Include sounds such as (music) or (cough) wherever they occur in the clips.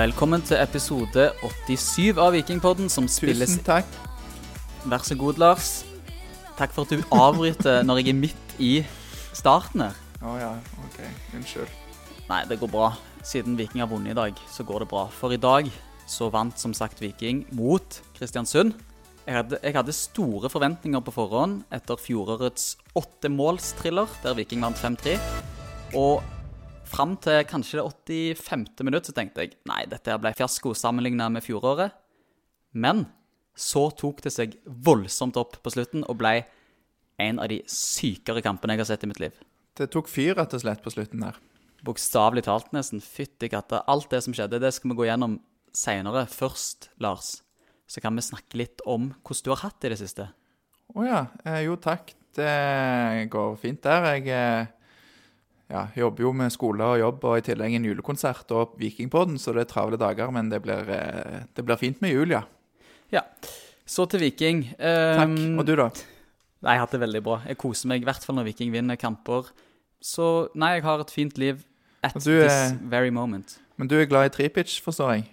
Velkommen til episode 87 av Vikingpodden, som spilles Tusen takk. Vær så god, Lars. Takk for at du avbryter når jeg er midt i starten her. Å ja, OK. Unnskyld. Nei, det går bra. Siden Viking har vunnet i dag, så går det bra. For i dag så vant som sagt Viking mot Kristiansund. Jeg hadde, jeg hadde store forventninger på forhånd etter fjorårets åttemålstriller, der Viking vant 5-3. Og fram til kanskje det 85. minutt så tenkte jeg nei, dette ble fiasko sammenligna med fjoråret. Men så tok det seg voldsomt opp på slutten og ble en av de sykere kampene jeg har sett i mitt liv. Det tok fyr, rett og slett, på slutten der. Bokstavelig talt, nesten. Fytti katta. Alt det som skjedde, det skal vi gå gjennom seinere. Først, Lars, så kan vi snakke litt om hvordan du har hatt det i det siste. Å ja. Eh, jo, takk. Det går fint der. Jeg eh, ja, jobber jo med skole og jobb, og i tillegg en julekonsert og Vikingpodden, så det er travle dager, men det blir, eh, det blir fint med jul, ja. Ja. Så til Viking. Takk. Um, Og du, da? Nei, jeg har hatt det veldig bra. Jeg koser meg i hvert fall når Viking vinner kamper. Så nei, jeg har et fint liv at er- this very moment. Men du er glad i Tripic, forstår jeg?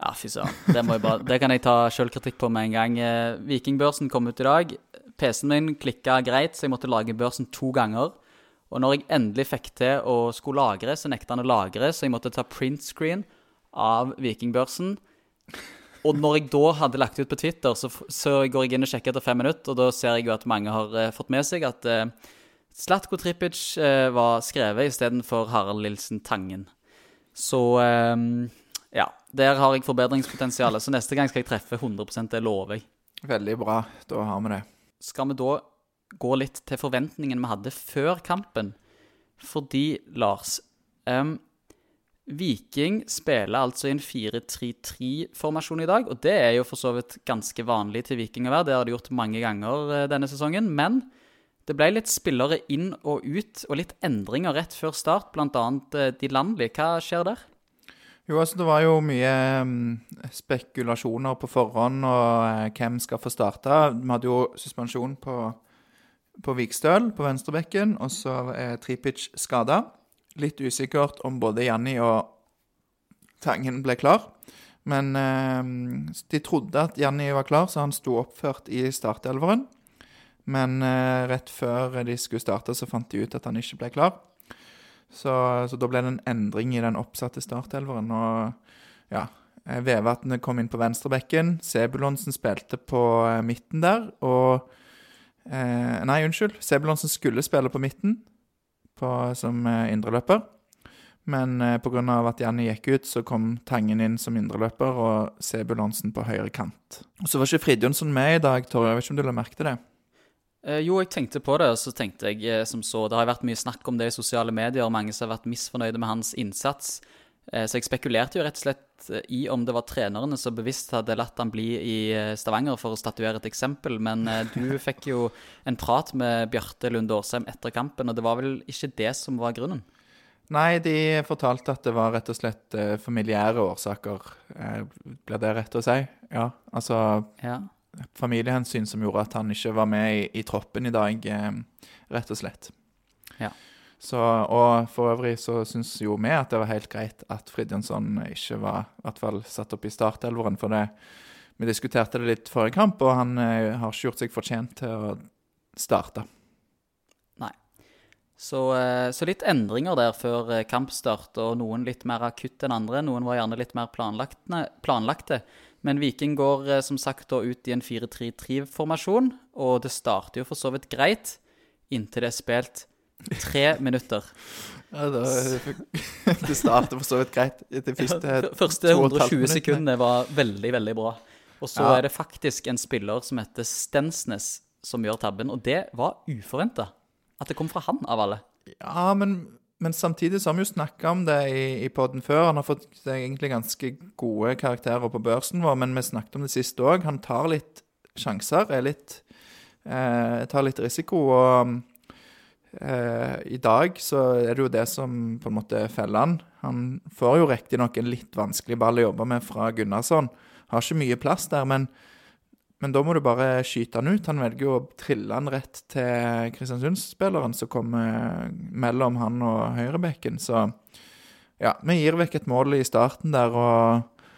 Ja, fy søren. Det, det kan jeg ta sjølkritikk på med en gang. Eh, Vikingbørsen kom ut i dag. PC-en min klikka greit, så jeg måtte lage børsen to ganger. Og når jeg endelig fikk til å skulle lagre, så nekta han å lagre, så jeg måtte ta print screen av Vikingbørsen. Og når jeg da hadde lagt ut på Twitter, så, så går jeg inn og sjekker etter fem minutter, og da ser jeg jo at mange har uh, fått med seg at uh, Slatko Tripic uh, var skrevet istedenfor Harald Lilsen Tangen. Så uh, ja, der har jeg forbedringspotensial. Så neste gang skal jeg treffe 100 det lover jeg. Veldig bra. Da har vi det. Skal vi da gå litt til forventningene vi hadde før kampen? Fordi, Lars um, Viking spiller altså i en 4-3-3-formasjon i dag, og det er jo for så vidt ganske vanlig til Viking å være. Det har de gjort mange ganger eh, denne sesongen. Men det ble litt spillere inn og ut, og litt endringer rett før start, bl.a. de landlige. Hva skjer der? Jo, altså Det var jo mye spekulasjoner på forhånd og eh, hvem skal få starte. Vi hadde jo suspensjon på, på Vikstøl på venstrebekken, og så er Tripic skada. Litt usikkert om både Janni og Tangen ble klar. Men eh, de trodde at Janni var klar, så han sto oppført i startelveren. Men eh, rett før de skulle starte, så fant de ut at han ikke ble klar. Så, så da ble det en endring i den oppsatte startelveren. Og ja, Vevatnet kom inn på venstrebekken. Sebulonsen spilte på eh, midten der. Og eh, Nei, unnskyld. Sebulonsen skulle spille på midten på, som eh, indreløper. Men eh, pga. at Janni gikk ut, så kom Tangen inn som indreløper og Sebulonsen på høyre kant. Og Så var ikke Fridjonsson med i dag, Torje. Jeg vet ikke om du la merke til det? Eh, jo, jeg tenkte på det, og så tenkte jeg eh, som så Det har vært mye snakk om det i sosiale medier, og mange som har vært misfornøyde med hans innsats. Eh, så jeg spekulerte jo rett og slett eh, i om det var trenerne som bevisst hadde latt han bli i eh, Stavanger for å statuere et eksempel, men du (laughs) fikk jo en prat med Bjarte Lund Årsheim etter kampen, og det var vel ikke det som var grunnen? Nei, de fortalte at det var rett og slett familiære årsaker. Blir det rett å si? Ja, altså Ja. familiehensyn som gjorde at han ikke var med i, i troppen i dag, rett og slett. Ja. Så, og for øvrig så syns jo vi at det var helt greit at Fridtjonsson ikke var i hvert fall satt opp i startelveren, for det, vi diskuterte det litt forrige kamp, og han eh, har ikke gjort seg fortjent til å starte. Så, eh, så litt endringer der før eh, kampstart, og noen litt mer akutt enn andre. Noen var gjerne litt mer planlagte. planlagte. Men Viking går eh, som sagt da ut i en 4-3-3-formasjon, og det starter jo for så vidt greit, inntil det er spilt tre minutter. Ja, da, (laughs) det startet for så vidt greit. De første ja, Første to og et halvt 120 minuttene. sekundene var veldig, veldig bra. Og så Ja. er det faktisk en spiller som heter Stensnes som gjør tabben, og det var uforventa. At det kom fra han, av alle. Ja, men, men samtidig så har vi jo snakka om det i, i podden før. Han har fått egentlig ganske gode karakterer på børsen vår, men vi snakket om det sist òg. Han tar litt sjanser, er litt eh, Tar litt risiko. Og eh, i dag så er det jo det som på en måte feller han. Han får jo riktignok en litt vanskelig ball å jobbe med fra Gunnarsson. Har ikke mye plass der, men men da må du bare skyte han ut. Han velger jo å trille han rett til Kristiansundsspilleren som kommer mellom han og høyrebekken. Så ja, vi gir vekk et mål i starten der, og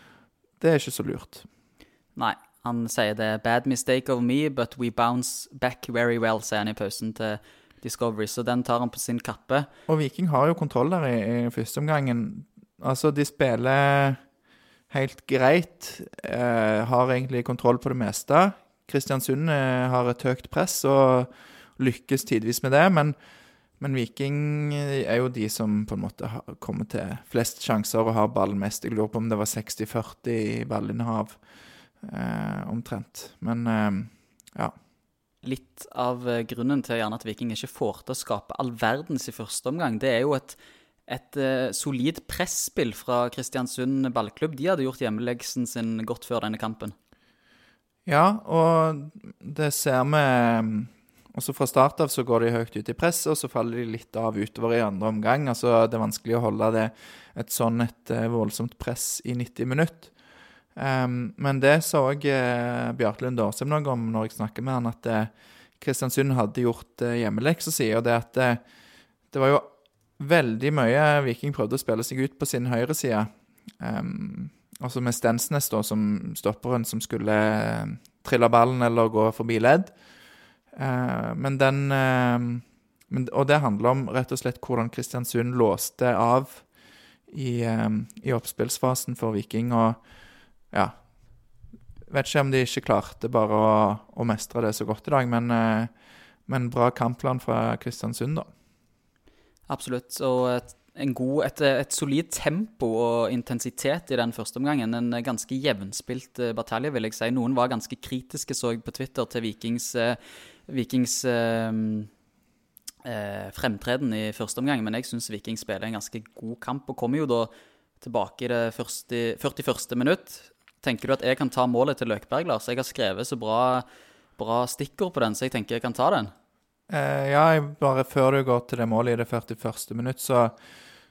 det er ikke så lurt. Nei, han sier det er 'bad mistake of me, but we bounce back very well', sier han i pausen til Discovery, så den tar han på sin kappe. Og Viking har jo kontroll der i, i første omgangen. Altså, de spiller helt greit. Eh, har egentlig kontroll på det meste. Kristiansund eh, har et høyt press og lykkes tidvis med det, men, men, Viking er jo de som på en måte har, kommer til flest sjanser og har ballen mest. Jeg lurer på om det var 60-40 i ballinnehav, eh, omtrent. Men eh, ja. Litt av eh, grunnen til at Viking ikke får til å skape all verdens i første omgang, det er jo et et uh, solid presspill fra Kristiansund ballklubb. De hadde gjort hjemmeleksen sin godt før denne kampen. Ja, og det ser vi mm, også fra start av så går de høyt ut i presset, og så faller de litt av utover i andre omgang. Altså, det er vanskelig å holde det, et sånn et uh, voldsomt press i 90 minutter. Um, men det så òg uh, Bjartlund Årsheim noe om når jeg snakker med han, at uh, Kristiansund hadde gjort uh, hjemmeleksa si, og det at det var jo veldig mye Viking prøvde å spille seg ut på sin høyreside. Um, altså med Stensnes da, som stopperen som skulle uh, trille ballen eller gå forbi ledd. Uh, men den uh, men, Og det handler om rett og slett hvordan Kristiansund låste av i, i oppspillsfasen for Viking. Og ja Vet ikke om de ikke klarte bare å, å mestre det så godt i dag, men, men bra kampplan fra Kristiansund, da. Absolutt. Og et, god, et, et, solid tempo og intensitet i den første omgangen. En ganske jevnspilt uh, batalje, vil jeg si. Noen var ganske kritiske, så jeg på Twitter, til Vikings, uh, Vikings uh, fremtreden i første omgang. Men jeg syns Viking spiller en ganske god kamp, og kommer jo da tilbake i det første, 41. minutt. Tenker du at jeg kan ta målet til Løkberg, Lars? Jeg har skrevet så bra, bra stikkord på den, så jeg tenker jeg kan ta den. Eh, ja, bare før du går til det målet i det 41. minutt, så,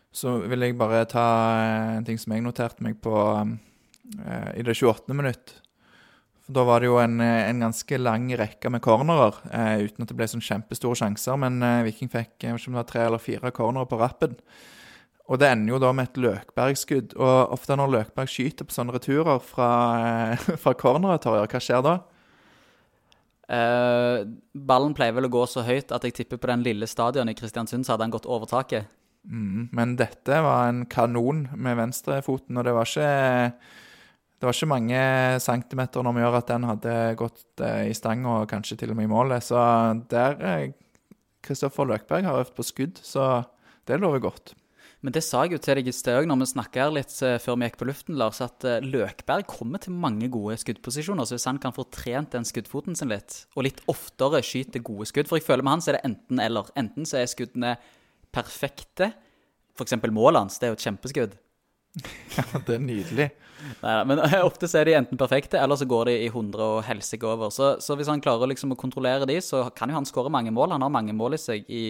så vil jeg bare ta eh, en ting som jeg noterte meg på eh, i det 28. minutt. Da var det jo en, eh, en ganske lang rekke med cornerer, eh, uten at det ble sånn kjempestore sjanser. Men eh, Viking fikk jeg vet ikke om det var tre eller fire cornerer på rappen. Og det ender jo da med et Løkberg-skudd. Og ofte når Løkberg skyter på sånne returer fra, (laughs) fra corneret, hva skjer da? Uh, ballen pleier vel å gå så høyt at jeg tipper på den lille stadion i Kristiansund så hadde han gått over taket. Mm, men dette var en kanon med venstrefoten, og det var ikke det var ikke mange centimeter når vi gjør at den hadde gått eh, i stang og kanskje til og med i målet. Så der Kristoffer eh, Løkberg har øvd på skudd, så det lover godt. Men det sa jeg jo til deg i sted òg, når vi snakka litt uh, før vi gikk på luften, Lars, at uh, Løkberg kommer til mange gode skuddposisjoner. Så hvis han kan få trent den skuddfoten sin litt, og litt oftere skyte gode skudd For jeg føler med han så er det enten-eller. Enten så er skuddene perfekte, f.eks. målet hans, det er jo et kjempeskudd. (laughs) Ja, det er nydelig. Nei, men ofte så er de enten perfekte, eller så går de i 100 og helsike over. Så, så, hvis han klarer liksom å kontrollere de, så kan jo han skåre mange mål. Han har mange mål i seg i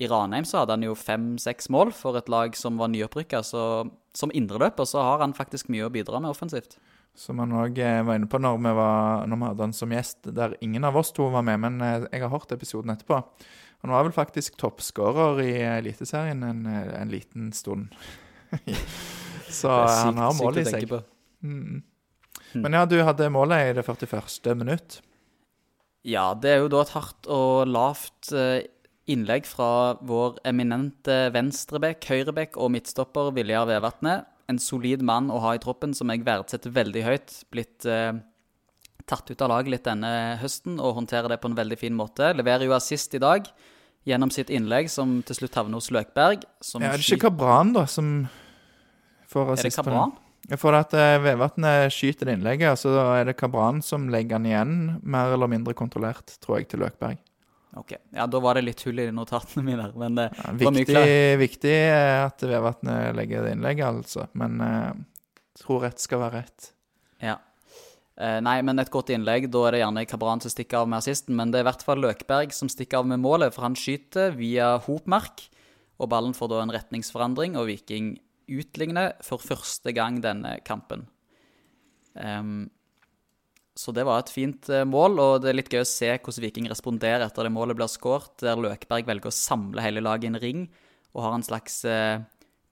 i Ranheim så hadde han jo fem-seks mål for et lag som var nyopprykka. Så som indreløper så har han faktisk mye å bidra med offensivt. Som han òg eh, var inne på når vi, var, når vi hadde han som gjest, der ingen av oss to var med, men eh, jeg har hørt episoden etterpå. Han var vel faktisk toppskårer i Eliteserien en, en, liten stund. (laughs) så sykt, han har mål i seg. Mm. Men ja, du hadde målet i det 41. minutt. Ja, det er jo da et hardt og lavt eh, innlegg fra vår eminente venstrebekk, høyrebekk og midtstopper Viljar Vevatnet. En solid mann å ha i troppen som jeg verdsetter veldig høyt. Blitt eh, tatt ut av laget litt denne høsten og håndterer det på en veldig fin måte. Leverer jo assist i dag gjennom sitt innlegg, som til slutt havner hos Løkberg. ja, er det ikke Kabran, da, som får assist? Er det Kabran? For at uh, Vevatnet skyter det innlegget, og så er det Kabran som legger den igjen, mer eller mindre kontrollert, tror jeg, til Løkberg. Ok, ja Da var det litt hull i notatene mine. Men det ja, viktig, var mye klart. Viktig at Vevatnet legger det innlegget, altså. Men jeg uh, tror rett skal være rett. Ja. Eh, nei, men et godt innlegg. Da er det gjerne Kabran som stikker av med assisten. Men det er i hvert fall Løkberg som stikker av med målet, for han skyter via hopmark. Og ballen får da en retningsforandring, og Viking utligner for første gang denne kampen. Um, så det var et fint eh, mål, og det er litt gøy å se hvordan Viking responderer etter det målet blir skåret, der Løkberg velger å samle hele laget i en ring og har en slags eh,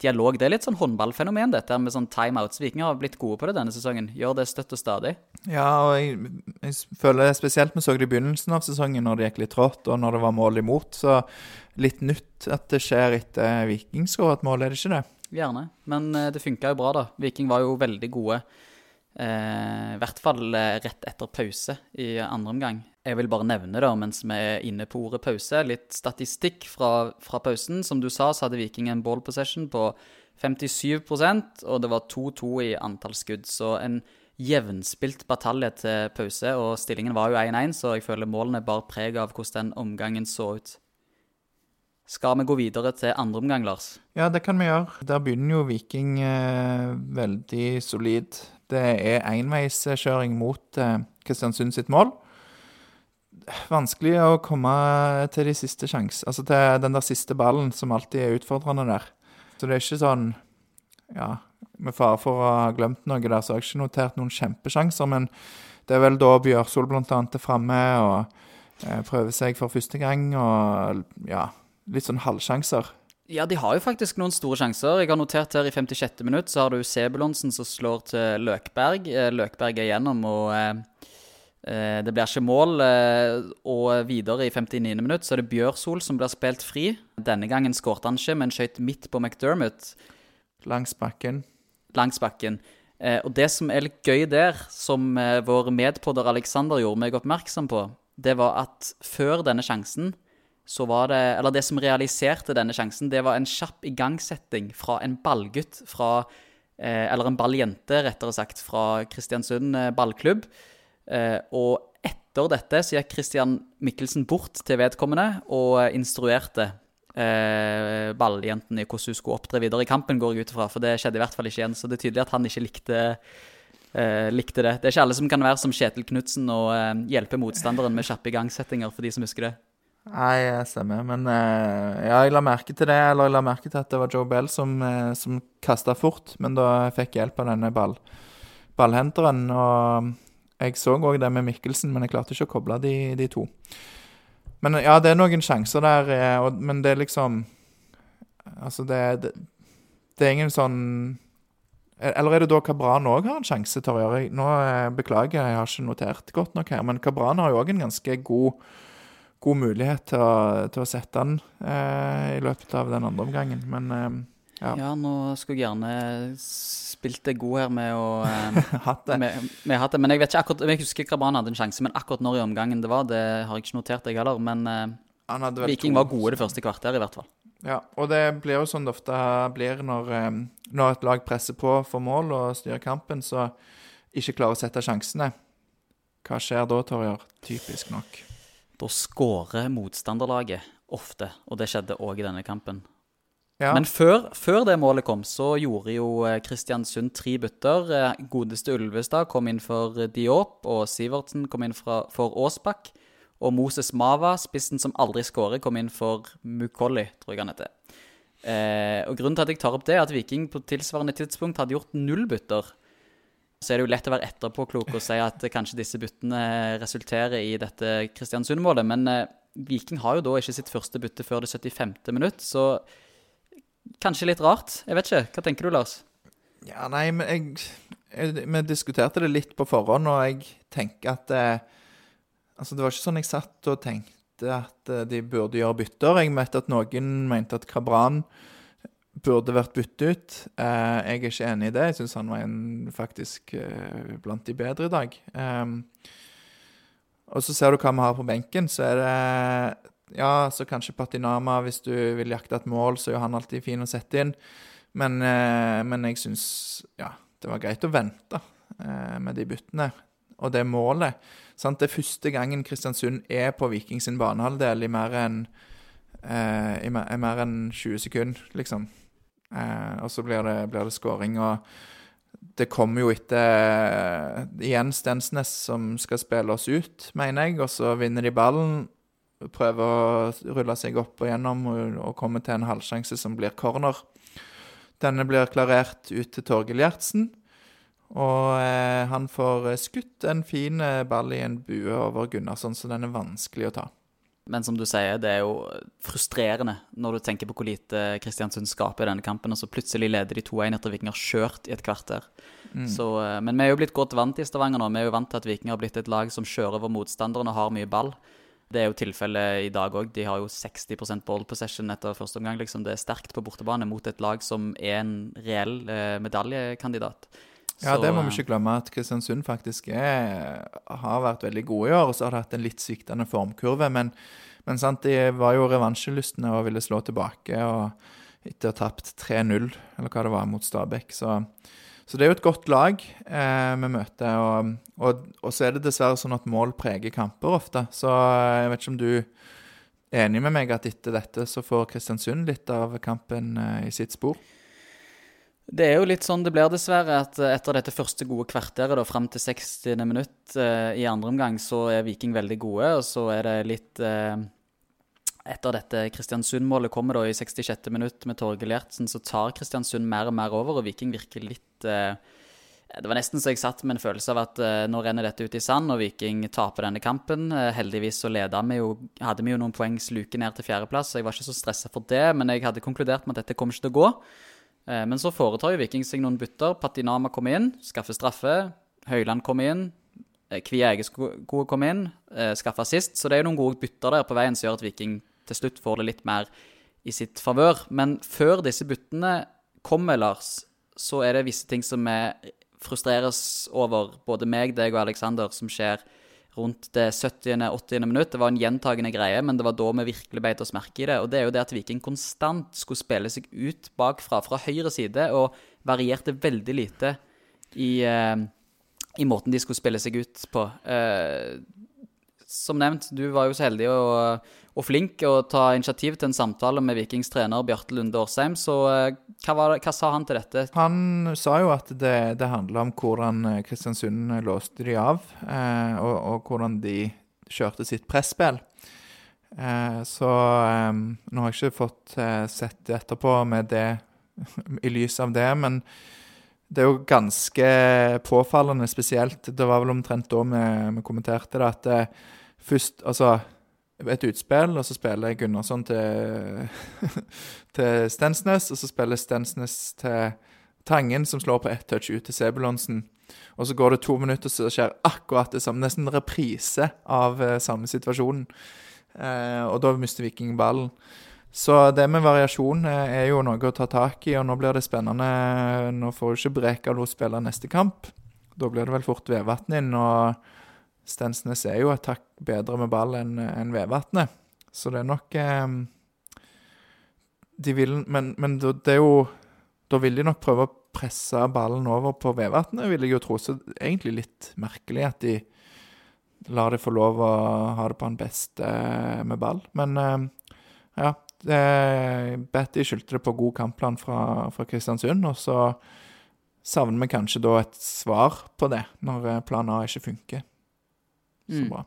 dialog. Det er litt sånn håndballfenomen, dette med sånn timeouts. Viking har blitt gode på det denne sesongen. Gjør det støtt og stadig. Ja, og jeg, jeg føler spesielt vi så det i begynnelsen av sesongen, når det gikk litt trått, og når det var mål imot. Så litt nytt at det skjer etter Viking skårer et mål, er det ikke det? Gjerne. Men eh, det funka jo bra, da. Viking var jo veldig gode. Eh, I hvert fall eh, rett etter pause i andre omgang. Jeg vil bare nevne, da, mens vi er inne på ordet pause, litt statistikk fra, fra pausen. Som du sa, så hadde Viking en ball possession på 57% og det var 2-2 i antall skudd. Så en jevnspilt batalje til pause, og stillingen var jo 1-1, så jeg føler målene bar preg av hvordan den omgangen så ut. Skal vi gå videre til andre omgang, Lars? Ja, det kan vi gjøre. Der begynner jo Viking eh, veldig solid. Det er enveiskjøring mot eh, Kristiansund sitt mål. Vanskelig å komme til de siste sjans, altså til den der siste ballen, som alltid er utfordrende der. Så det er ikke sånn Ja, med fare for å ha glemt noe der, så har jeg ikke notert noen kjempesjanser, men det er vel da Bjørsol annet er framme og eh, prøver seg for første gang, og ja litt sånn halvsjanser. Ja, de har jo faktisk noen store sjanser. Jeg har notert her i 56. minutt så har du Sebulonsen som slår til Løkberg. Eh, Løkberg er gjennom, og eh, eh, det blir ikke mål. Eh, og videre i 59. minutt så er det Bjørsol som blir spilt fri. Denne gangen skårte han ikke, men skøyt midt på McDermott. Langs bakken. Langs bakken. Eh, og det som er litt gøy der, som eh, vår medpodder Alexander gjorde meg oppmerksom på, det var at før denne sjansen så var det Eller det som realiserte denne sjansen, det var en kjapp igangsetting fra en ballgutt fra eh, Eller en balljente, rettere sagt, fra Kristiansund eh, ballklubb. Eh, og etter dette så gikk Christian Mikkelsen bort til vedkommende og instruerte eh, balljenten i hvordan hun skulle opptre videre i kampen, går jeg ut ifra. For det skjedde i hvert fall ikke igjen. Så det er tydelig at han ikke likte, eh, likte det. Det er ikke alle som kan være som Kjetil Knutsen og eh, hjelpe motstanderen med kjappe igangsettinger, for de som husker det. Nei, jeg stemmer. Men eh, ja, jeg la merke til det. Eller jeg la merke til at det var Joe Bell som, eh, som kasta fort, men da fikk hjelp av denne ball, ballhenteren. Og jeg så òg det med Mikkelsen, men jeg klarte ikke å koble de, de to. Men ja, det er noen sjanser der, eh, og, men det er liksom Altså, det, det, det er ingen sånn Eller er det da Kabran òg har en sjanse, Torjer? Nå beklager, jeg har ikke notert godt nok her, men Kabran har jo òg en ganske god god mulighet til å, til å sette den eh, i løpet av den andre omgangen. Men eh, ja. Ja, nå skulle jeg gjerne spilt det god her med å eh, (laughs) Hatt det. med, med hatt det. Men jeg vet ikke akkurat, jeg husker han hadde en sjanse, men akkurat når i omgangen det var, det har jeg ikke notert, jeg heller. Men eh, Viking var gode det første kvarteret, i hvert fall. Ja, og det blir jo sånn det ofte blir når, eh, når et lag presser på for mål og styrer kampen, så ikke klarer å sette sjansene. Hva skjer da, Torjer? Typisk nok. Da skårer motstanderlaget ofte, og det skjedde òg i denne kampen. Ja, Men før, før det målet kom, så gjorde jo eh, Kristiansund tre bytter. Eh, Godeste Ulvestad kom inn for Diop, og Sivertsen kom inn fra, for Aasbakk. Og Moses Mava, spissen som aldri skårer, kom inn for Mukolli, tror jeg han heter. Eh, og Grunnen til at jeg tar opp det, er at Viking på tilsvarende tidspunkt hadde gjort null bytter. Så er det jo lett å være etterpåklok og si at kanskje disse byttene resulterer i dette Kristiansund-målet. Men eh, Viking har jo da ikke sitt første bytte før det 75. minutt, så kanskje litt rart. Jeg vet ikke. Hva tenker du, Lars? ja nei, men jeg, jeg Vi diskuterte det litt på forhånd, og jeg tenker at eh, Altså, det var ikke sånn jeg satt og tenkte at eh, de burde gjøre bytter. Jeg vet at noen mente at Kabran burde vært byttet ut. Eh, jeg er ikke enig i det. Jeg syns han var en, faktisk eh, blant de bedre i dag. Eh, og så ser du hva vi har på benken, så er det Ja, så kanskje Patinama, hvis du vil jakte et mål, så er jo han alltid fin å sette inn. Men, eh, men jeg syns ja, det var greit å vente eh, med de byttene. Og det målet sant? Det er første gangen Kristiansund er på Viking sin banehalvdel i mer enn eh, i mer enn 20 sekunder, liksom. Eh, og så blir det, blir det scoring. Og det kommer jo etter eh, igjen Stensnes som skal spille oss ut, mener jeg. Og så vinner de ballen, prøver å rulle seg opp og gjennom og, og komme til en halvsjanse som blir corner. Denne blir klarert ut til Torgill Gjertsen. Og eh, han får eh, skutt en fin eh, ball i en bue over Gunnarsson, så den er vanskelig å ta. Men som du sier, det er jo frustrerende når du tenker på hvor lite Kristiansund skaper i denne kampen, og så plutselig leder de 2-1 etter Viking har kjørt i et kvarter. Mm. Så, eh, men vi er jo blitt godt vant i Stavanger nå. Vi er jo vant til at Viking har blitt et lag som kjører over motstanderen og har mye ball. Det er jo tilfellet i dag òg. De har jo 60 ball possession etter første omgang. Liksom. Det er sterkt på bortebane mot et lag som er en reell eh, medaljekandidat. Ja, det må vi ikke glemme, at Kristiansund faktisk er, har vært veldig gode i år. Og så har de hatt en litt sviktende formkurve. Men, men sant, de var jo revansjelystne og ville slå tilbake. og Etter å ha tapt 3-0, eller hva det var, mot Stabæk. Så, så, det er jo et godt lag eh, vi møter. Og, og, og, så er det dessverre sånn at mål preger kamper ofte. Så jeg vet ikke om du er enig med meg at etter dette så får Kristiansund litt av kampen eh, i sitt spor? Det er jo litt sånn det blir, dessverre, at eh, etter dette første gode kvarteret, da, fram til 60. minutt eh, i andre omgang, så er Viking veldig gode. Og så er det litt eh, Etter dette Kristiansund-målet kommer da i 66. minutt med Torgeir Gjertsen, så tar Kristiansund mer og mer over, og Viking virker litt eh, Det var nesten så jeg satt med en følelse av at eh, nå renner dette ut i sand, og Viking taper denne kampen. Eh, heldigvis så leda vi jo Hadde vi jo noen poeng luke ned til fjerdeplass, så jeg var ikke så stressa for det, men jeg hadde konkludert med at dette kommer ikke til å gå. Eh, men så foretar jo Viking seg noen bytter. Patinama kommer inn, skaffer straffe. Høyland kommer inn. Kviegeskoe Kvie kommer inn, eh, skaffer sist. Så det er jo noen gode bytter der på veien som gjør at Viking til slutt får det litt mer i sitt favør. Men før disse byttene kommer, Lars, så er det visse ting som vi frustreres over, både meg, deg og Aleksander, som skjer rundt det 70.-80. minutt. Det var en gjentagende greie, men det var da vi virkelig beit oss merke i det. Og det er jo det at Viking konstant skulle spille seg ut bakfra, fra høyre side, og varierte veldig lite i, uh, i måten de skulle spille seg ut på. Uh, som nevnt, du var jo så heldig og, og flink å ta initiativ til en samtale med Vikings trener Bjarte Lunde Årsheim. Så eh, hva, var, hva, sa han til dette? Han sa jo at det, det handla om hvordan eh, Kristiansund låste de av, eh, og, og, hvordan de kjørte sitt presspill. Eh, så eh, nå har jeg ikke fått eh, sett det etterpå med det (laughs) i lys av det, men det er jo ganske påfallende spesielt. Det var vel omtrent da vi, vi kommenterte det, at først Altså et utspill, og så spiller Gunnarsson til, (laughs) til Stensnes, og så spiller Stensnes til Tangen, som slår på ett touch ut til Sebulonsen. Og så går det to minutter, så skjer akkurat det samme. Nesten reprise av uh, samme situasjonen. Uh, og da mister Viking ballen. Så det med variasjon uh, er jo noe å ta tak i, og nå blir det spennende. Nå får jo ikke Brekalo spille neste kamp. Da blir det vel fort Vevatn inn. og Stensnes er jo et takk bedre med ball enn en Vevatnet, så det er nok eh, De vil Men, men det er jo Da vil de nok prøve å presse ballen over på Vevatnet, vil jeg jo tro. Så det er egentlig litt merkelig at de lar de få lov å ha det på en beste eh, med ball. Men eh, ja. Betty skyldte det på god kampplan fra, fra Kristiansund, og så savner vi kanskje da et svar på det, når eh, plan A ikke funker. Så mm. bra.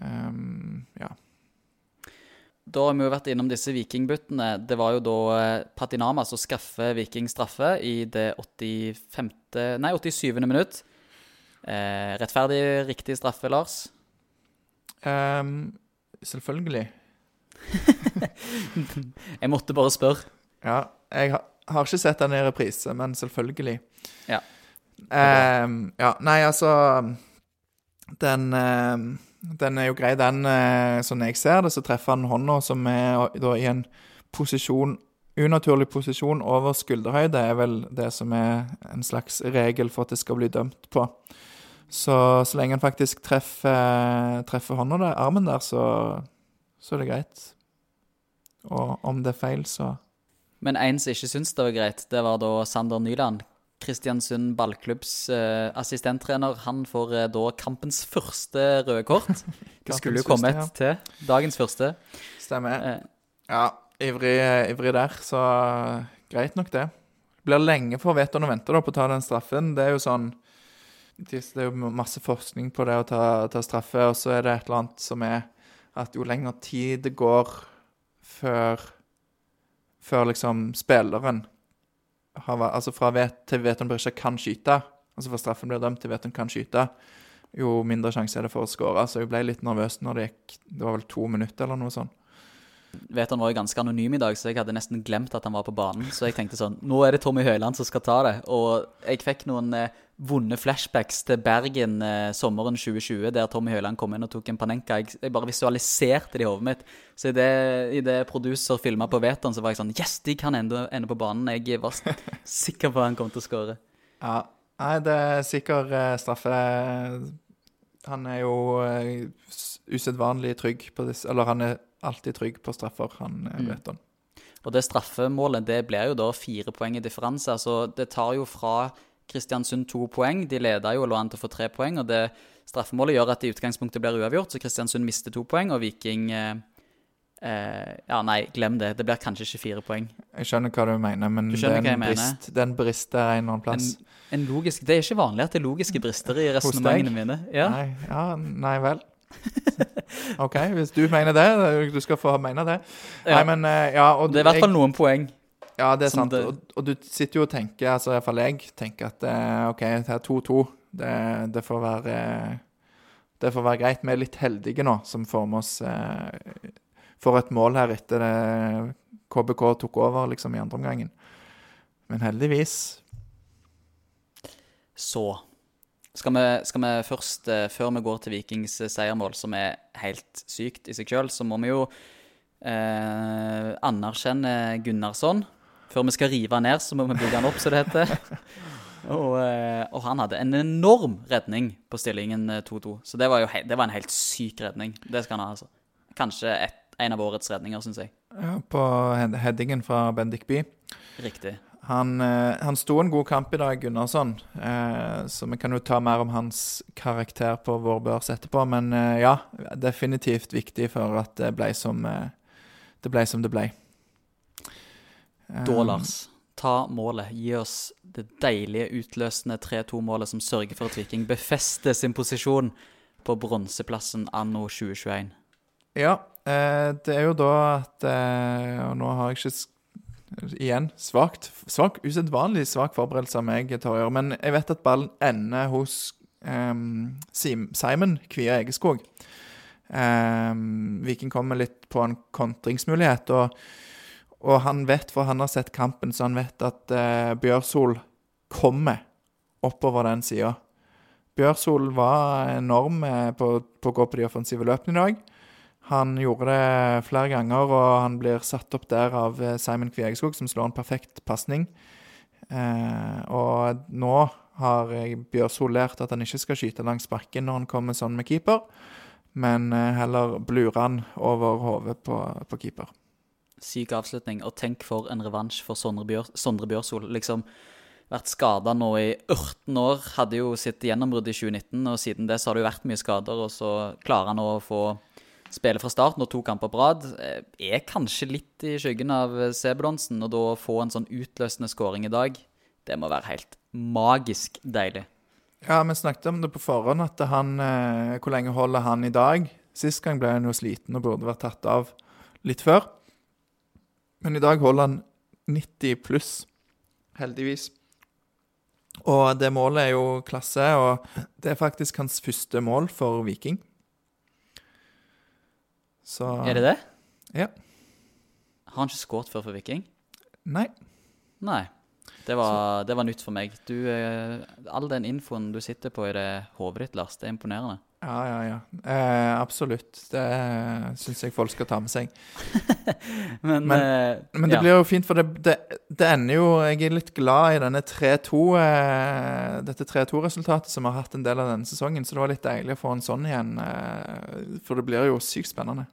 Um, ja. Da har vi jo vært innom disse vikingbuttene. Det var jo da eh, Patinama som skaffer Viking straffe i det 85. Nei, 87. minutt. Eh, rettferdig, riktig straffe, Lars? Um, selvfølgelig. (laughs) jeg måtte bare spørre. Ja. Jeg har, har ikke sett den i reprise, men selvfølgelig. Ja. Um, ja. Nei, altså den, eh, den, er jo grei, den. Eh, sånn jeg ser det, så treffer han hånda, som er da i en posisjon Unaturlig posisjon over skulderhøyde er vel det som er en slags regel for at det skal bli dømt på. Så så lenge han faktisk treffer, treffer hånda der, armen der, så, så er det greit. Og om det er feil, så Men en som ikke syns det var greit, det var da Sander Nyland. Kristiansund ballklubbs uh, assistenttrener. Han får uh, da kampens første røde kort. (laughs) Det skulle jo kommet ja. til. Dagens første. Stemmer. Uh, ja, ivrig, ivrig, der, så greit nok det. Det blir lenge for Veton å vente da, på å ta den straffen. Det er jo sånn Det er jo masse forskning på det å ta, ta straffe, og så er det et eller annet som er at jo lenger tid det går før før liksom spilleren har, altså fra vet, til vet hun ikke kan skyte, altså fra straffen blir dømt til vet hun kan skyte, jo mindre sjanse er det for å skåre. Så jeg ble litt nervøs når det gikk Det var vel to minutter eller noe sånt. Vet han var jo ganske anonym i dag, så jeg hadde nesten glemt at han var på banen. Så jeg tenkte sånn Nå er det Tommy Høiland som skal ta det. Og jeg fikk noen eh, vonde flashbacks til Bergen eh, sommeren 2020, der Tommy Høiland kom inn og tok en panenka. Jeg, jeg bare visualiserte det i hodet mitt. Så i det, i det producer filma på Veton, så var jeg sånn Yes, de kan ende, ende på banen. Jeg var (laughs) sikker på at han kom til å skåre. Ja. Nei, det er sikker eh, straffe. Han er jo eh, usedvanlig trygg på disse Eller han er alltid trygg på straffer, han eh, Mm. vet om. Og det straffemålet det blir jo da fire poeng i differanse. Altså det tar jo fra Kristiansund to poeng. De leda jo og lå an til å få tre poeng. Og det straffemålet gjør at det i utgangspunktet blir uavgjort, så Kristiansund mister to poeng, og Viking eh, eh, Ja, nei, glem det. Det blir kanskje ikke fire poeng. Jeg skjønner hva du mener, men Du skjønner den, hva jeg mener. brist, den brister en eller annen plass. En logisk, Det er ikke vanlig at det er logiske brister i resonnementene mine. Ja. Nei, ja, nei vel. (laughs) OK, hvis du mener det. Du skal få mene det. Ja. Nei, men eh, ja, og Det er i hvert fall noen poeng. Ja, det er sant. det- Og, og du sitter jo og tenker, altså iallfall jeg tenker at eh, OK, det er 2-2. Det, det får være Det får være greit. Vi er litt heldige nå som får med oss eh, Får et mål her etter det KBK tok over liksom i andre omgangen. Men heldigvis Så skal vi, skal vi først, eh, før vi går til Vikings eh, seiermål, som er helt sykt i seg sjøl, så må vi jo eh, anerkjenne Gunnarsson. Før vi skal rive han ned, så må vi bygge han opp, som det heter. (laughs) og, eh, og han hadde en enorm redning på stillingen eh, 2-2. Så det var jo det var en helt syk redning. Det skal han ha, altså. Kanskje et, en av årets redninger, syns jeg. ja, På head- headingen fra Bendik Bye. Riktig. Han, eh, han sto en god kamp i dag, Gunnarsson. Eh, så vi kan jo ta mer om hans karakter på vår børs etterpå. Men eh, ja, definitivt viktig for at det ble som eh, det ble. Som det ble. Eh, Da, Lars, ta målet. Gi oss det deilige, utløsende 3-2-målet som sørger for at Viking befester sin posisjon på bronseplassen anno 2021. Ja, eh, det er jo da at eh, Og nå har jeg ikke Igjen svakt. Svak, usedvanlig svak forberedelse av meg, Torjer. Men jeg vet at ballen ender hos um, Simon Kvia Egeskog. Um, Viking kommer litt på en kontringsmulighet, og, og han vet, for han har sett kampen, så han vet at uh, Bjørsol kommer oppover den sida. Bjørsol var enorm eh, på, på å gå på de offensive løpene i dag. Han gjorde det flere ganger, og han blir satt opp der av eh, Simon Kvegeskog, som slår en perfekt pasning. Eh, og nå har eh, Bjørsol lært at han ikke skal skyte langs bakken når han kommer sånn med keeper, men eh, heller blure han over hodet på, på keeper. Syk avslutning. Og tenk for en revansj for Sondre, Bjør Sondre Bjørsol. Liksom vært skada nå i 18 år. Hadde jo sitt gjennombrudd i 2019, og siden det så har det jo vært mye skader. Og så klarer han å få spille fra start nå to kamper på rad. Eh, Er kanskje litt i skyggen av eh, Sebulonsen, og da å få en sånn utløsende skåring i dag, det må være helt magisk deilig. Ja, vi snakket om det på forhånd, at han, eh, hvor lenge holder han i dag? Sist gang ble han jo sliten og burde vært tatt av litt før. Men i dag holder han 90 pluss, heldigvis. Og det målet er jo klasse, og det er faktisk hans første mål for Viking. Så Er det det? Ja. Har han ikke skåret før for Viking? Nei. Nei. Det var, det var nytt for meg. Du, eh, all den infoen du sitter på i det hodet ditt, Lars, det er imponerende. Ja, ja, ja. Eh, absolutt. Det syns jeg folk skal ta med seg. (laughs) Men, Men- eh, Men det ja. blir jo fint, for det, det, det ender jo Jeg er litt glad i denne 3-2 eh, dette 3-2-resultatet som vi har hatt en del av denne sesongen. Så det var litt deilig å få en sånn igjen. Eh, for det blir jo sykt spennende.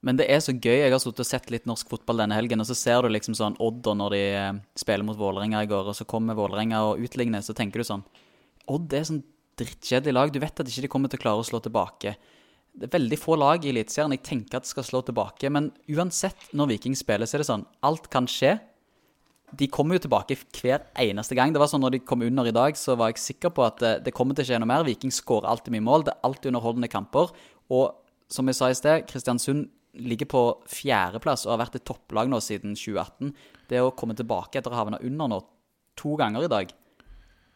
Men det er så gøy. Jeg har sittet og sett litt norsk fotball denne helgen, og så ser du liksom sånn Odd og når de eh, spiller mot Vålerenga i går, og så kommer Vålerenga og utligner, så tenker du sånn Odd er sånn drittkjedelig lag. Du vet at ikke de kommer til å klare å slå tilbake. Det er veldig få lag i Eliteserien jeg tenker at skal slå tilbake, men uansett, når Viking spiller, så er det sånn Alt kan skje. De kommer jo tilbake hver eneste gang. Det var sånn når de kom under i dag, så var jeg sikker på at det, det kommer til å skje noe mer. Viking skårer alltid mye mål. Det er alltid underholdende kamper. Og som jeg sa i sted, Kristiansund ligger på fjerdeplass og har vært et topplag nå siden 2018. Det å komme tilbake etter å ha havna under nå to ganger i dag,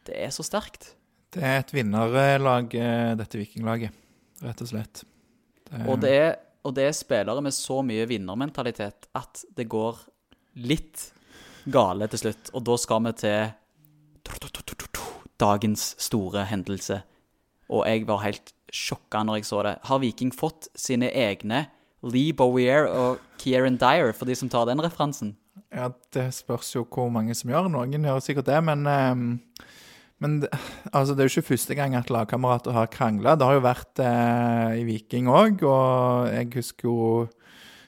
det er så sterkt. Det er et vinnerlag, eh, dette vikinglaget, rett og slett. Det, Og det, er, og det er spillere med så mye vinnermentalitet at det går litt gale til slutt. Og da skal vi til dagens store hendelse. Og jeg var helt sjokka når jeg så det. Har Viking fått sine egne Lee Bowier og Kieran Dyer, for de som tar den referansen? Ja, det spørs jo hvor mange som gjør. Noen gjør sikkert det, men ehm, men (sighs) altså, det er jo ikke første gang at lagkamerater har krangla. Det har jo vært eh, i Viking òg, og jeg husker jo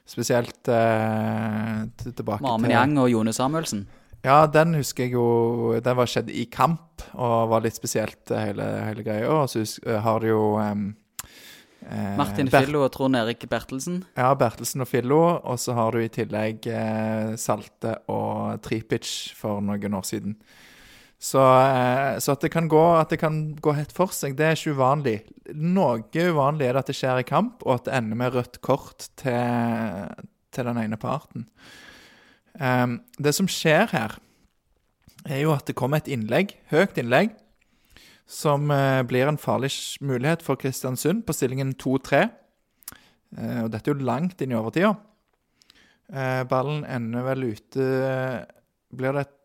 spesielt eh, til- tilbake Marmen til Yang og Jone Samuelsen. Ja, den husker jeg jo Den var skjedd i kamp, og var litt spesielt, eh, hele, hele greia. Og så eh, har du jo eh, Martin Ber- Fillo og Trond Erik Bertelsen. Ja, Bertelsen og Fillo. Og så har du i tillegg eh, Salte og Tripic for noen år siden. Så, eh, så at, det gå, at det kan gå helt for seg, det er ikke uvanlig. Noe uvanlig er det at det skjer i kamp, og at det ender med rødt kort til, til den ene parten. Um, det som skjer her, er jo at det kommer et innlegg, høyt innlegg, som uh, blir en farlig mulighet for Kristiansund på stillingen 2-3. Uh, og dette er jo langt inn i overtida. Uh, ballen ender vel ute Blir det et eh,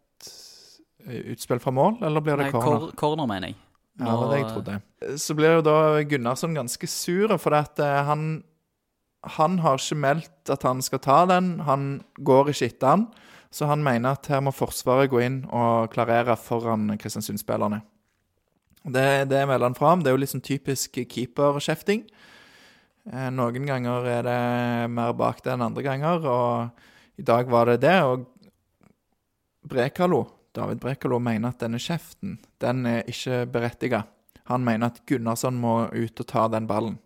utspill fra mål, eller blir det Nei, corner? cor corner, mener jeg. Ja, det var det jeg trodde. Så blir jo da Gunnarsson ganske sur, for at eh, han Han har ikke meldt at han skal ta den. Han går ikke etter han. Så han mener at her må Forsvaret gå inn og klarere foran Kristiansund-spillerne. Det, det melder han fra om. Det er jo litt sånn typisk keeperkjefting. Eh, noen ganger er det mer bak det enn andre ganger, og i dag var det det. Og Brekalo, David Brekalo mener at denne kjeften den er ikke berettiga. Han mener at Gunnarsson må ut og ta den ballen.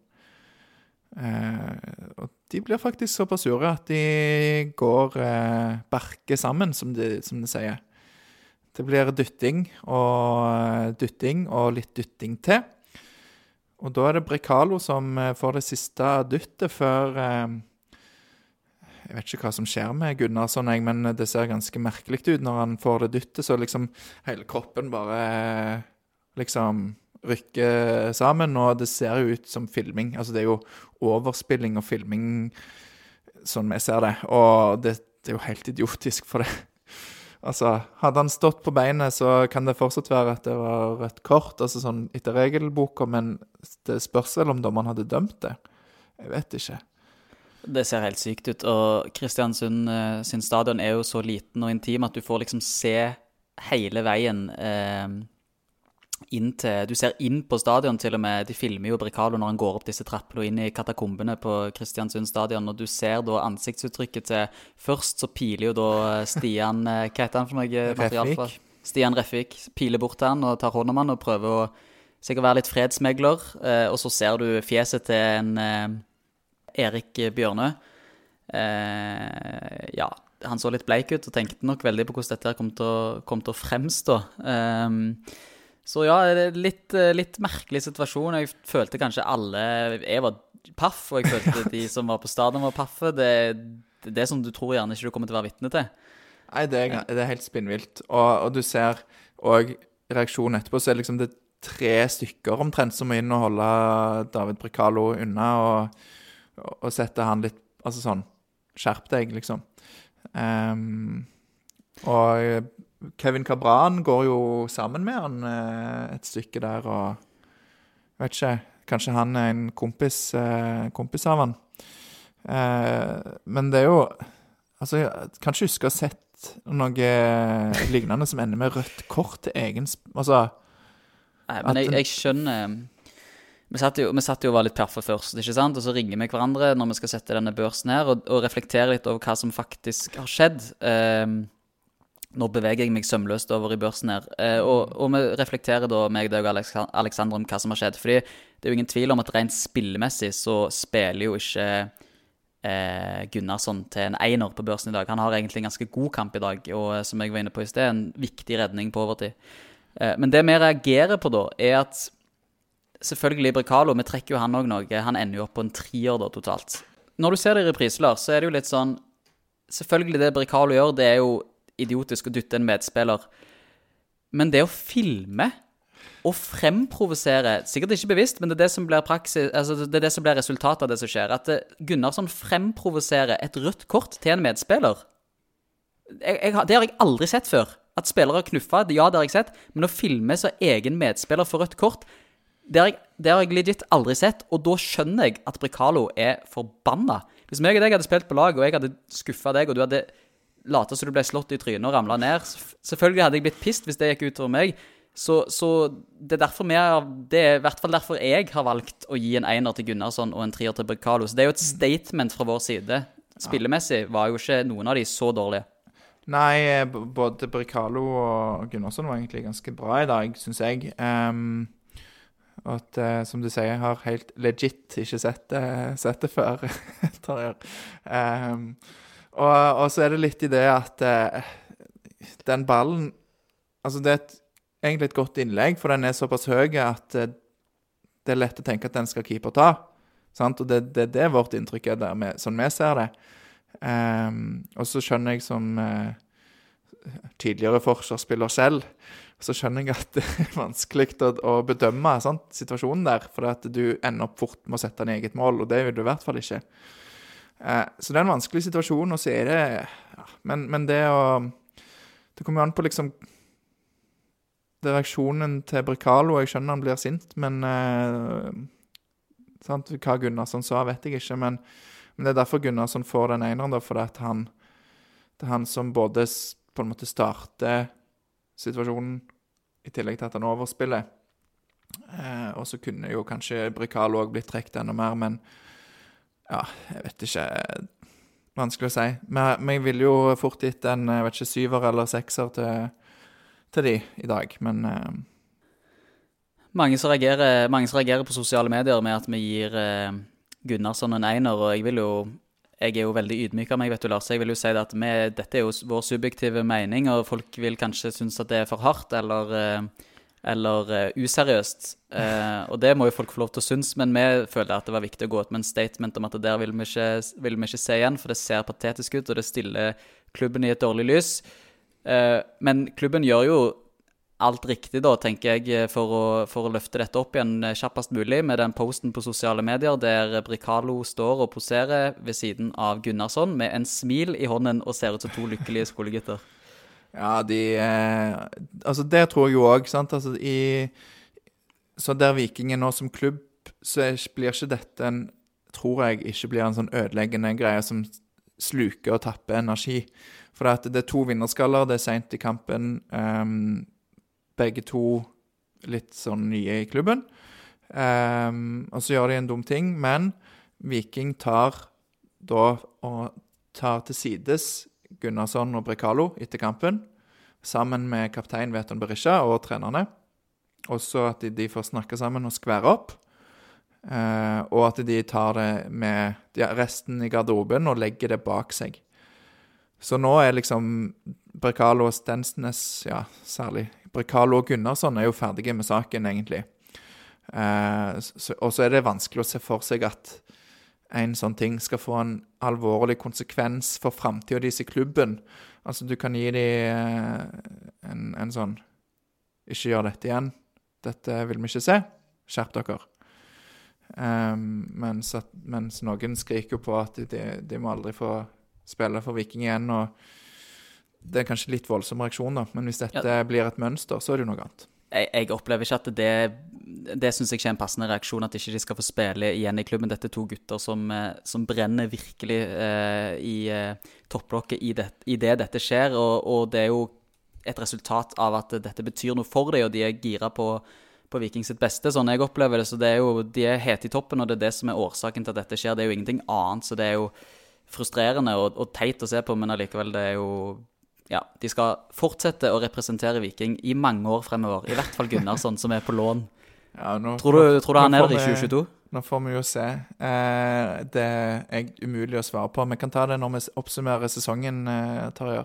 Eh, og de blir faktisk såpass sure at de går eh, barke sammen, som de, som de sier. Det blir dytting og dytting og litt dytting til. Og da er det Brekalo som eh, får det siste dyttet før eh, Jeg vet ikke hva som skjer med Gunnarsson, jeg, men det ser ganske merkelig ut når han får det dyttet, så liksom hele kroppen bare liksom rykker sammen, og det ser jo ut som filming. Altså det er jo overspilling og filming sånn jeg ser det, og det, det er jo helt idiotisk for det. (laughs) Altså, hadde han stått på beinet, så kan det fortsatt være at det var rødt kort, altså sånn etter regelboka, men det spørs vel om dommeren hadde dømt det. Jeg vet ikke. Det ser helt sykt ut. Og Kristiansund eh, sin stadion er jo så liten og intim at du får liksom se hele veien eh, inn til Du ser inn på stadion til og med. De filmer jo Brikalo når han går opp disse trappene og inn i katakombene på Kristiansund stadion, og du ser da ansiktsuttrykket til Først så piler jo da Stian eh, Hva heter han for noe? material Stian Refvik piler bort til han og tar hånd om han og prøver å sikkert være litt fredsmegler. Eh, og så ser du fjeset til en eh, Erik Bjørnø. Eh, ja, han så litt bleik ut og tenkte nok veldig på hvordan dette kom til å, kom til å fremstå. Eh, så ja, litt, litt merkelig situasjon. Jeg følte kanskje alle Jeg var paff, og jeg følte (laughs) de som var på stadion, var paffe. Det, det er det som du tror gjerne ikke du kommer til å være vitne til. Nei, det er, det er helt spinnvilt. Og, og du ser òg reaksjonen etterpå, så er det liksom det tre stykker omtrent som må inn og holde David Brekalo unna og, og sette han litt Altså sånn Skjerp deg, liksom. Um, og Kevin Cabran går jo sammen med han eh, et stykke der, og vet ikke Kanskje han er en kompis, eh, kompis av han. Uh, men det er jo Altså, jeg kan ikke huske å ha sett noe lignende som ender med rødt kort til egen Altså Nei, men jeg, jeg skjønner vi satt, jo, vi satt jo og var litt perffe først, ikke sant? og så ringer vi hverandre når vi skal sette denne børsen her, og, og reflektere litt over hva som faktisk har skjedd. Eh, nå beveger jeg meg sømløst over i børsen her, eh, og, og vi reflekterer da, meg og Aleksander, om hva som har skjedd. Fordi det er jo ingen tvil om at rent spillemessig så spiller jo ikke eh, Gunnarsson til en einer på børsen i dag. Han har egentlig en ganske god kamp i dag, og eh, som jeg var inne på i sted, en viktig redning på overtid. Eh, Men det vi reagerer på da, er at selvfølgelig Brekalo, vi trekker jo han òg noe, han ender jo opp på en trier da totalt. Når du ser det i reprise, så er det jo litt sånn Selvfølgelig, det Brekalo gjør, det er jo idiotisk å dytte en medspiller. Men det å filme og fremprovosere Sikkert ikke bevisst, men det er det som blir praksis Altså, det er det som blir resultatet av det som skjer. At eh, Gunnarsson fremprovoserer et rødt kort til en medspiller. Jeg, jeg, det har jeg aldri sett før. At spillere har knuffa, ja, det har jeg sett. Men å filme så egen medspiller får rødt kort, det har, jeg, det har jeg legit aldri sett. Og da skjønner jeg at Bricalo er forbanna. Hvis meg og deg hadde spilt på lag, og jeg hadde skuffa deg, og du hadde lata som du ble slått i trynet og ramla ned Selvfølgelig hadde jeg blitt pissed hvis det gikk utover meg. Så, så det er derfor vi har, det er i hvert fall derfor jeg har valgt å gi en einer til Gunnarsson og en trier til Bricalo. Så det er jo et statement fra vår side. Spillemessig var jo ikke noen av de så dårlige. Nei, eh, både Bricalo og Gunnarsson var egentlig ganske bra i dag, syns jeg. Ehm, og at, eh, som du sier, jeg har helt legit ikke sett det, sett det før. (laughs) Ehm, og, og så er det litt i det at eh, den ballen Altså, det er et, egentlig et godt innlegg, for den er såpass høy at eh, det er lett å tenke at den skal keeper ta. Sant? Og det, det, det er vårt inntrykk, er der med, sånn vi ser det. Um, og så skjønner jeg som eh, tidligere forsvarsspiller selv, så skjønner jeg at (laughs) det er vanskelig å, bedømme sant, situasjonen der. For at du ender opp fort med å sette ned eget mål, og det vil du i hvert fall ikke. Eh, så det er en vanskelig situasjon, og så er det ja, men, men det å Det kommer jo an på liksom det reaksjonen til Brekalo. Jeg skjønner han blir sint, men eh, sant, Hva Gunnarsson sa, vet jeg ikke. Men, men det er derfor Gunnarsson får den eneren, da, fordi at han det er han som både på en måte starter situasjonen, i tillegg til at han overspiller. Eh, og så kunne jo kanskje Brikal òg blitt trukket enda mer, men ja, jeg vet ikke. Vanskelig å si. Men men jeg ville jo fort gitt en jeg vet ikke, syver eller sekser til, til de i dag, men eh, Mange som, reagerer, mange som reagerer på sosiale medier med at vi gir eh, Gunnarsson en einer, og jeg vil jo jeg er jo veldig ydmyk av meg, vet du, Lars. Jeg vil jo si at vi, dette er jo vår subjektive mening, og folk vil kanskje synes at det er for hardt eller, eh, eller eh, useriøst. (laughs) Eh, og det må jo folk få lov til å synes, men vi føler at det var viktig å gå ut med en statement om at det der vil vi ikke, vil vi ikke se igjen, for det ser patetisk ut, og det stiller klubben i et dårlig lys. Eh, men klubben gjør jo alt riktig, da, tenker jeg, for å, for å løfte dette opp igjen eh, kjappest mulig med den posten på sosiale medier der Bricalo står og poserer ved siden av Gunnarsson med en smil i hånden og ser ut som to lykkelige skolegutter. Ja, de eh, Altså, det tror jeg jo òg, sant. Altså, i Så der Viking er nå som klubb, så blir ikke dette en Tror jeg ikke blir en sånn ødeleggende greie som sluker og tapper energi. For det er to vinnerskaller, det er seint i kampen. ehm, begge to litt sånn nye i klubben. Um, og så gjør de en dum ting, men Viking tar da og tar til sides Gunnarsson og Brekalo etter kampen, sammen med kaptein Veton Berisha og trenerne. Og så at de, de får snakke sammen og skvære opp. Uh, og at de tar det med ja, resten i garderoben og legger det bak seg. Så nå er liksom Brekalo og Stensnes, ja, særlig Brekalo og Gunnarsson er jo ferdige med saken, egentlig. Eh, og så er det vanskelig å se for seg at en sånn ting skal få en alvorlig konsekvens for framtida deres i klubben. Altså, du kan gi dem en, en sånn Ikke gjør dette igjen. Dette vil vi ikke se. Skjerp dere. Um, mens, at, mens noen skriker på at de, de må aldri få spille for Viking igjen. og Det er kanskje litt voldsom reaksjon, da, men hvis dette blir et mønster, så er det jo noe annet. Jeg, jeg opplever ikke at det Det syns jeg ikke er en passende reaksjon, at ikke de skal få spille igjen i klubben. Dette er to gutter som, eh, som brenner virkelig eh, i eh, topplokket i, det, i det dette skjer, og, og det er jo et resultat av at dette betyr noe for dem, og de er gira på, på Viking sitt beste, sånn jeg opplever det. Så det er jo, de er hete i toppen, og det er det som er årsaken til at dette skjer. Det er jo ingenting annet, så det er jo frustrerende og, og teit å se på, men allikevel, det er jo ja, de skal fortsette å representere Viking i mange år fremover. I hvert fall Gunnarsson, som er på lån. (laughs) Ja, nå, Tror du, tror du han er der i 2022? Nå får vi jo se. Eh, det er umulig å svare på. Vi kan ta det når vi oppsummerer sesongen, eh, Tarjei.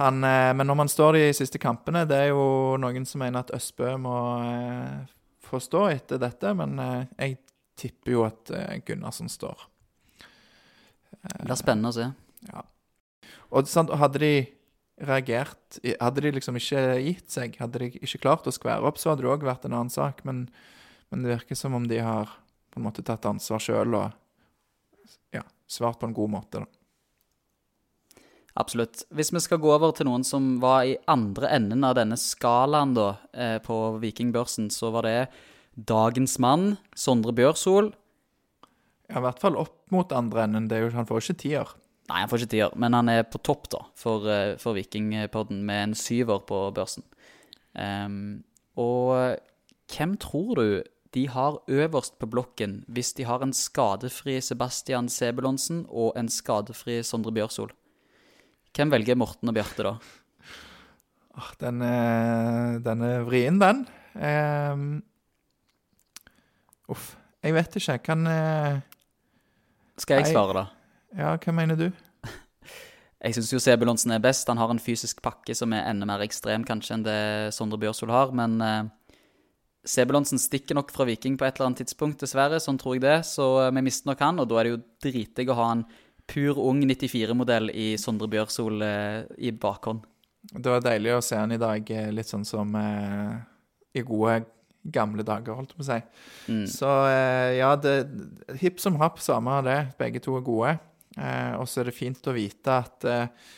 Han, eh, men når man står de siste kampene Det er jo noen som mener at Østbø må eh, få stå etter dette, men eh, jeg tipper jo at eh, Gunnarsson står. Det blir spennende å se. Ja. Og sant, hadde de reagert Hadde de liksom ikke gitt seg, hadde de ikke klart å skvære opp, så hadde det òg vært en annen sak. Men, men det virker som om de har på en måte tatt ansvar sjøl og ja, svart på en god måte. da. Absolutt. Hvis vi skal gå over til noen som var i andre enden av denne skalaen da, eh, på Vikingbørsen, så var det dagens mann, Sondre Bjørsol. Ja, I hvert fall opp mot andre enden. Det er jo, han får ikke tier. Nei, han får ikke tier, men han er på topp da, for, eh, for Vikingpodden med en syver på børsen. Um, og hvem tror du de har øverst på blokken hvis de har en skadefri Sebastian Sebulonsen og en skadefri Sondre Bjørsol? Hvem velger Morten og Bjarte da? (laughs) Ah, Den er, den er vrien, den. Um, uff. Jeg vet ikke. Kan uh, Skal jeg svare, da? Ja, hva mener du? Jeg syns jo Sebulonsen er best. Han har en fysisk pakke som er enda mer ekstrem kanskje enn det Sondre Bjørsol har. Men eh, Sebulonsen stikker nok fra Viking på et eller annet tidspunkt, dessverre. Sånn tror jeg det. Så eh, vi mister nok han, og da er det jo dritdigg å ha en pur ung 94-modell i Sondre Bjørsol eh, i bakhånd. Det var deilig å se han i dag, litt sånn som i gode gamle dager, holdt jeg på å si. Mm. Så ja, det, hipp som happ, samme av det. Begge to er gode. Eh, og så er det fint å vite at eh,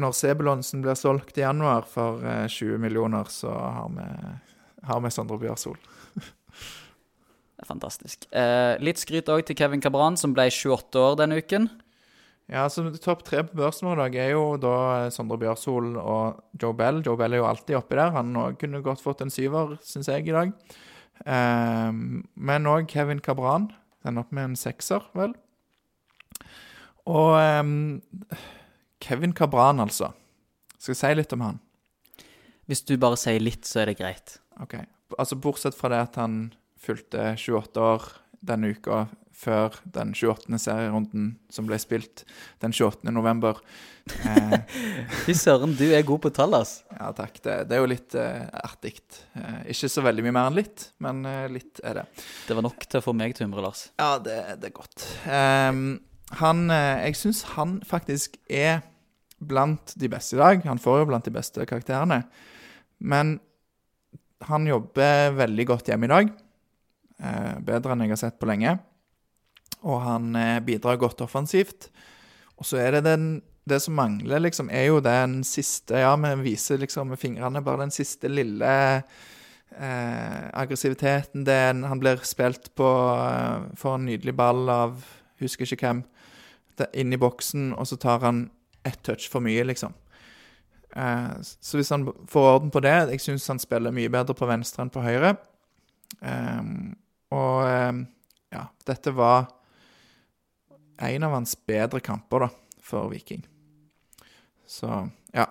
når Sebulonsen blir solgt i januar for eh, 20 millioner, så har vi, har vi Sondre Bjørsol. (laughs) Det er fantastisk. Eh, litt skryt òg til Kevin Cabran, som ble 28 år denne uken. Ja, så Topp tre på børsen vår dag er jo da eh, Sondre Bjørsol og Joe Bell. Joe Bell er jo alltid oppi der. Han kunne godt fått en syver, syns jeg, i dag. Eh, men òg Kevin Cabran. Den opp med en sekser, vel. Og um, Kevin Cabran, altså. Skal jeg si litt om han? Hvis du bare sier litt, så er det greit. Ok. Altså Bortsett fra det at han fylte 28 år denne uka før den 28. serierunden som ble spilt den 28. november. Eh, (laughs) Fy søren, du er god på tall, ass. ja takk, det, det er jo litt eh, artig. Eh, ikke så veldig mye mer enn litt, men eh, litt er det. Det var nok til å få meg til å humre, Lars. Ja, det, det er godt. Ehm, han eh, Jeg syns han faktisk er blant de beste i dag. Han får jo blant de beste karakterene. Men han jobber veldig godt hjemme i dag. Eh, bedre enn jeg har sett på lenge. Og han eh, bidrar godt offensivt. Og så er det den Det som mangler, liksom, er jo den siste Ja, vi viser liksom med fingrene bare den siste lille eh, aggressiviteten. Er han blir spilt på eh, Får en nydelig ball av Husker ikke hvem. Inn i boksen, og så tar han ett touch for mye, liksom. Eh, så hvis han får orden på det Jeg syns han spiller mye bedre på venstre enn på høyre. Eh, og eh, ja, dette var en av hans bedre kamper, da, for Viking. Så ja.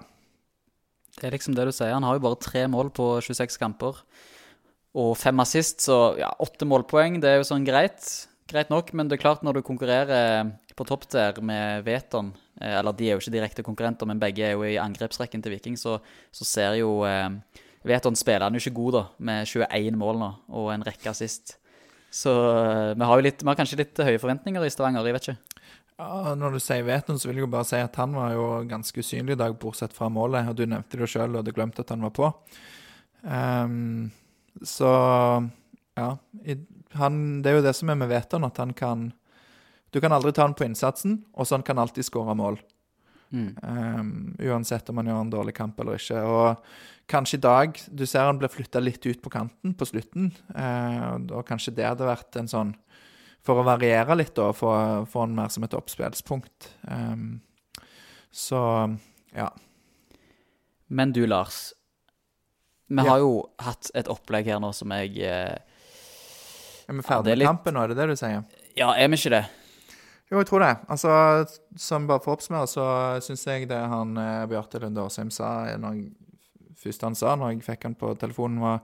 Det er liksom det du sier. Han har jo bare tre mål på 26 kamper. Og fem assist, så ja, åtte målpoeng. Det er jo sånn greit. Greit nok, men det er klart når du konkurrerer på topp der med Veton eh, Eller de er jo ikke direkte konkurrenter, men begge er jo i angrepsrekken til Viking, så, så ser jo eh, Veton spiller han jo ikke god, da, med 21 mål nå og en rekke assist. Så eh, vi har jo litt, vi har kanskje litt høye forventninger i Stavanger, jeg vet ikke. Ja, Når du sier Veton, så vil jeg jo bare si at han var jo ganske usynlig i dag, bortsett fra målet. Og du nevnte det sjøl og hadde glemt at han var på. Um, så ja. I, han, det er jo det som er med Veton, at han kan Du kan aldri ta han på innsatsen, og så han kan alltid skåre mål. Mm. Um, uansett om han gjør en dårlig kamp eller ikke. Og kanskje i dag Du ser han ble flytta litt ut på kanten på slutten. Uh, og- kanskje det hadde vært en sånn For å variere litt, da, få, få han mer som et oppspillspunkt. Um, så ja. Men du, Lars. Vi Ja. har jo hatt et opplegg her nå som jeg uh, Er vi ferdig er med litt- kampen nå, er det det du sier? Ja, er vi ikke det? Jo, jeg tror det. Altså, som bare for å oppsummere, så syns jeg det han eh, Bjarte Lunde Årsheim sa når jeg, først han sa når jeg fikk han på telefonen, var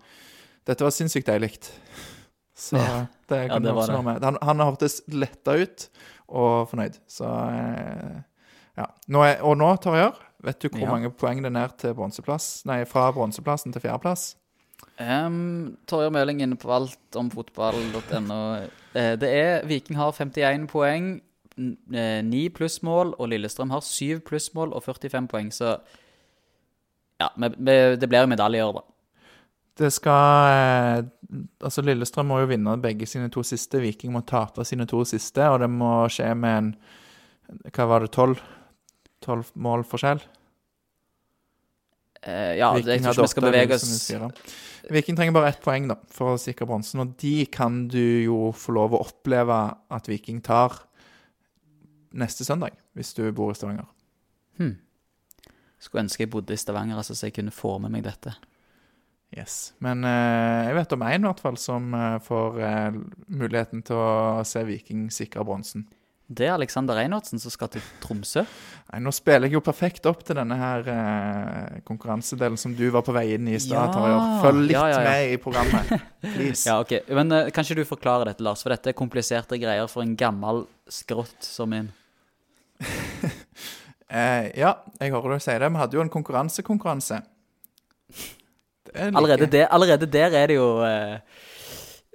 Dette var sinnssykt deilig. (laughs) Så Ja. det Ja, kan det vi var oppsummere med. Han, han hørtes letta ut og fornøyd. Så eh, ja. Nå er, og nå, Torjar, vet du hvor Ja. mange poeng det er ned til bronseplass? Nei, fra bronseplassen til fjerdeplass? Um, Torjer Møling inne på alt om fotball.no. det er Viking har 51 poeng, eh, 9 plussmål, og Lillestrøm har 7 plussmål og 45 poeng. Så Ja, det blir medaljer, da. Det skal eh, Altså, Lillestrøm må jo vinne begge sine to siste. Viking må tape sine to siste, og det må skje med en Hva var det, tolv? Tolv mål forskjell? Uh, ja, Viking jeg tror ikke vi skal bevege oss. Viking trenger bare ett poeng da, for å sikre bronsen, og de kan du jo få lov å oppleve at Viking tar neste søndag, hvis du bor i Stavanger. hmm. Skulle ønske jeg bodde i Stavanger, altså, så jeg kunne få med meg dette. Yes. Men eh, jeg vet om én som eh, får eh, muligheten til å se Viking sikre bronsen. Det er Alexander Einartsen som skal til Tromsø. Nei, Nå spiller jeg jo perfekt opp til denne her eh, konkurransedelen som du var på vei inn i i stad. Ja. Følg litt Ja, ja, med i programmet, please. (laughs) Ja, ok. Men eh, kan ikke du forklare dette, Lars? For dette er kompliserte greier for en gammel skrått som min. (laughs) Eh, ja, jeg hører du sier det. Vi hadde jo en konkurransekonkurranse. Like- Allerede, allerede der er det jo eh,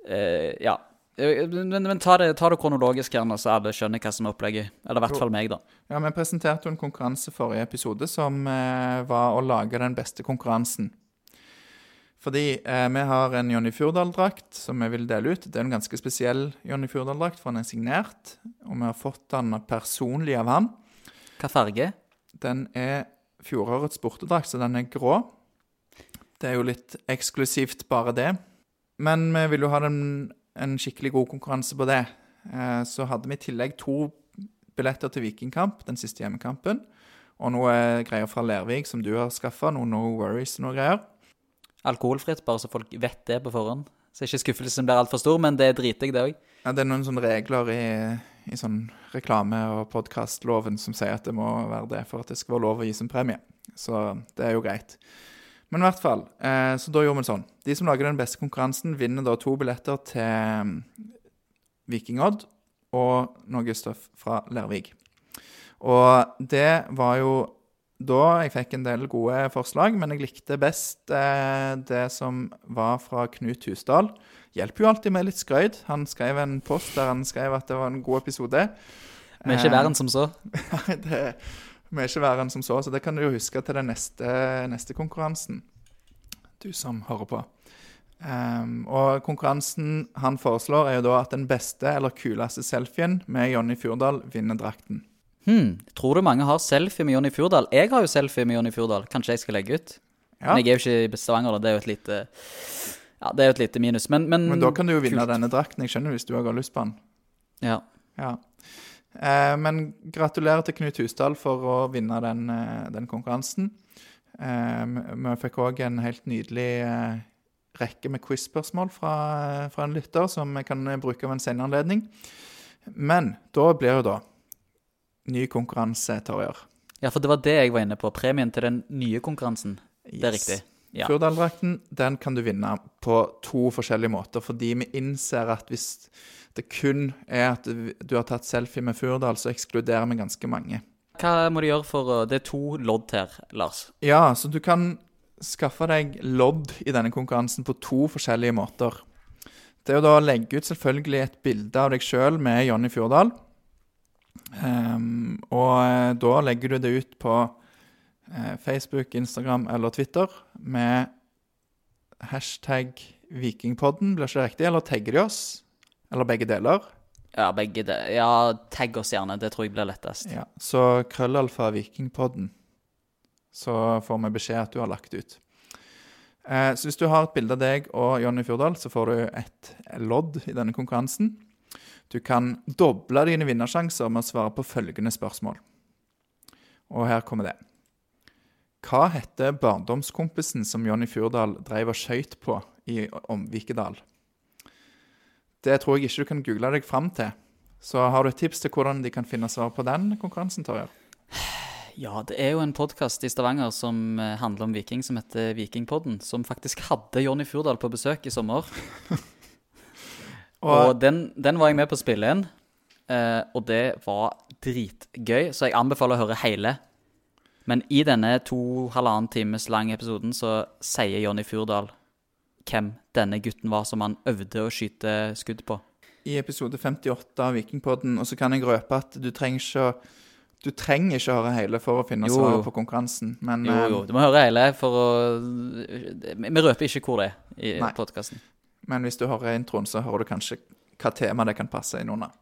eh, Ja. Men, men ta, det, ta det kronologisk her så alle skjønner hva som er opplegget. Eller i hvert fall meg, da. Ja, Vi presenterte jo en konkurranse forrige episode som eh, var å lage den beste konkurransen. Fordi eh, vi har en Jonny Fjordal-drakt som vi vil dele ut. Det er en ganske spesiell Jonny Fjordal-drakt, for han er signert. Og vi har fått den personlig av han. Hva farge? Den er fjorårets bortedrakt, så den er grå. Det er jo litt eksklusivt, bare det. Men vi vil jo ha den, en skikkelig god konkurranse på det. Eh, Så hadde vi i tillegg to billetter til Vikingkamp, den siste hjemmekampen. Og noe greier fra Lervik som du har skaffa. Noe No Worries og noe greier. Alkoholfritt, bare så folk vet det på forhånd. Så ikke skuffelsen blir altfor stor, men det er dritdigg, det òg. Ja, det er noen sånne regler i, i sånn reklame- og podkastloven som sier at det må være det for at det skal være lov å gi som premie. Så det er jo greit. Men i hvert fall, eh, så da gjorde vi det sånn. De som lager den beste konkurransen, vinner da to billetter til Viking Vikingodd og noe stoff fra Lervig. Og det var jo da jeg fikk en del gode forslag, men jeg likte best eh, det som var fra Knut Husdal. Hjelper jo alltid med litt skrøyd. Han skrev en post der han skrev at det var en god episode. Vi er ikke verre enn som så. (laughs) Det vi er ikke verre enn som så, så det kan du jo huske til den neste, neste konkurransen. Du som hører på. Um, og konkurransen han foreslår, er jo da at den beste eller kuleste selfien med Jonny Fjordal vinner drakten. Hmm. Tror du mange har selfie med Jonny Fjordal? Jeg har jo selfie med Jonny Fjordal. Kanskje jeg skal legge ut? Ja, Men jeg er jo ikke i Stavanger, da. Det er jo et lite Ja, det er jo et lite minus. Men, men, men da kan du jo vinne kult. denne drakten. Jeg skjønner hvis du har lyst på den. Ja. Ja. Eh, men gratulerer til Knut Husdal for å vinne den, eh, den konkurransen. Eh, vi- vi fikk òg en helt nydelig eh, rekke med quiz-spørsmål fra, fra en lytter, som vi kan eh, bruke ved en senere anledning. Men da blir jo da ny konkurranse, Torjer. ja, for det var det jeg var inne på. Premien til den nye konkurransen. Det er riktig. Ja. Fjordal-drakten den kan du vinne på to forskjellige måter, fordi vi innser at hvis det kun er at du har tatt selfie med Fjordal, så ekskluderer vi ganske mange. Hva må du gjøre for Det er to lodd her, Lars. Ja, så du kan skaffe deg lodd i denne konkurransen på to forskjellige måter. Det er jo da å legge ut selvfølgelig et bilde av deg sjøl med Jonny Fjordal. Ehm, og eh, da legger du det ut på eh, Facebook, Instagram eller Twitter med hashtag Vikingpodden, blir ikke det riktig? Eller tagger de oss? Eller begge deler? Ja, begge de Ja, tagg oss gjerne. Det tror jeg blir lettest. Ja, Så krøllalfa Vikingpodden. Så får vi beskjed at du har lagt ut. Eh, så hvis du har et bilde av deg og Jonny Fjordal, så får du et lodd i denne konkurransen. Du kan doble dine vinnersjanser med å svare på følgende spørsmål. Og her kommer det. Hva heter barndomskompisen som Jonny Fjordal drev og skøyt på i Omvikedal? Det tror jeg ikke du kan google deg fram til. Så har du et tips til hvordan de kan finne svar på den konkurransen, Torje? Ja, det er jo en podkast i Stavanger som eh, handler om Viking, som heter Vikingpodden. Som faktisk hadde Jonny Fjordal på besøk i sommer. (laughs) Og, Og, den, den var jeg med på å spille inn, eh, og det var dritgøy. Så jeg anbefaler å høre hele. Men i denne to halvannen times lange episoden så sier Jonny Fjordal hvem denne gutten var som han øvde å skyte skudd på. i episode 58 av Vikingpodden, og så kan jeg røpe at du trenger ikke å Du trenger ikke høre hele for å finne Jo, svaret på konkurransen, men Jo, eh, jo. Du må høre hele for å Vi røper ikke hvor det er i podkasten. Men hvis du hører introen, så hører du kanskje hva tema det kan passe inn under.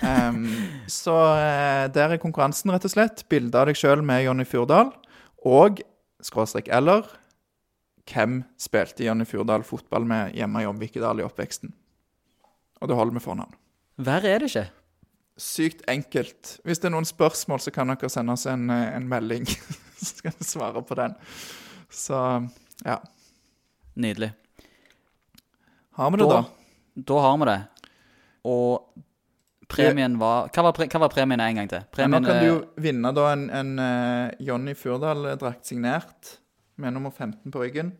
Um, (laughs) så eh, der er konkurransen, rett og slett. Bilde av deg sjøl med Jonny Fjordal. Og skråstrek eller hvem spilte Jonny Fjordal fotball med hjemme i Omvikedal i oppveksten? Og det holder med fornavn. Verre er det ikke. Sykt enkelt. Hvis det er noen spørsmål, så kan dere sende oss en, eh, en melding. (laughs) så skal vi svare på den. Så ja. Nydelig. Har vi det, da? Da har vi det. Og premien var Hva var, pre, hva var premien en gang til? Premien nå kan du jo vinne da en, en uh, Jonny Fjordal-drakt signert med nummer 15 på ryggen.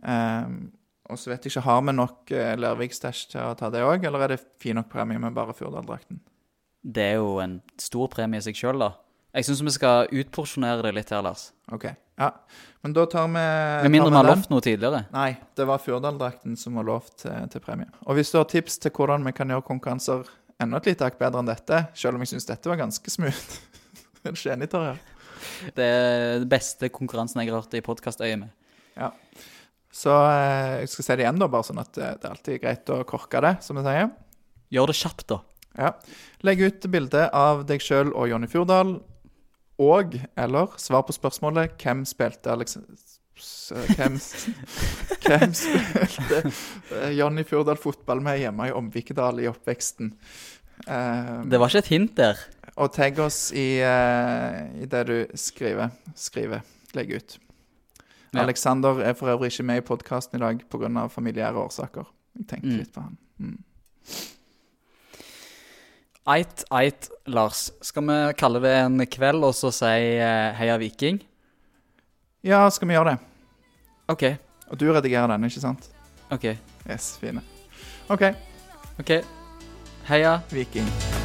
Um, og så vet jeg ikke, har vi nok uh, Lervik-stæsj til å ta det òg, eller er det fin nok premie med bare Fjordal-drakten? Det er jo en stor premie i seg sjøl, da. Jeg syns vi skal utporsjonere det litt her, Lars. OK. Ja. Men da tar vi Med mindre vi har lovt noe tidligere. Nei, det var Fjordal-drakten som var lovt til, til premie. Og hvis du har tips til hvordan vi kan gjøre konkurranser enda et lite hakk bedre enn dette, selv om jeg syns dette var ganske smooth Er ikke enig, Tarjei? Det er den beste konkurransen jeg har hørt i podkastøyet med. Ja. Så eh, jeg skal si det igjen, da, bare sånn at eh, det er alltid greit å korke det, som vi sier. Gjør det kjapt, da. Ja. Legg ut bilde av deg sjøl og Jonny Fjordal. Og eller svar på spørsmålet hvem spilte Alex... Hvem, hvem spilte eh, Jonny Fjordal fotball med hjemme i Omvikedal i oppveksten? Eh, Det var ikke et hint der. og tagg oss i, uh, i det du skriver. Skriver. Legg ut. Ja. Alexander er for øvrig ikke med i podkasten i dag pga. familiære årsaker. Jeg tenkte Mm. litt på han. Mm. Eit, eit, Lars. Skal vi kalle det en kveld og så si eh, heia Viking? Ja, skal vi gjøre det? OK. Og du redigerer den, ikke sant? OK. Yes, fine. OK, ok. Heia. Viking.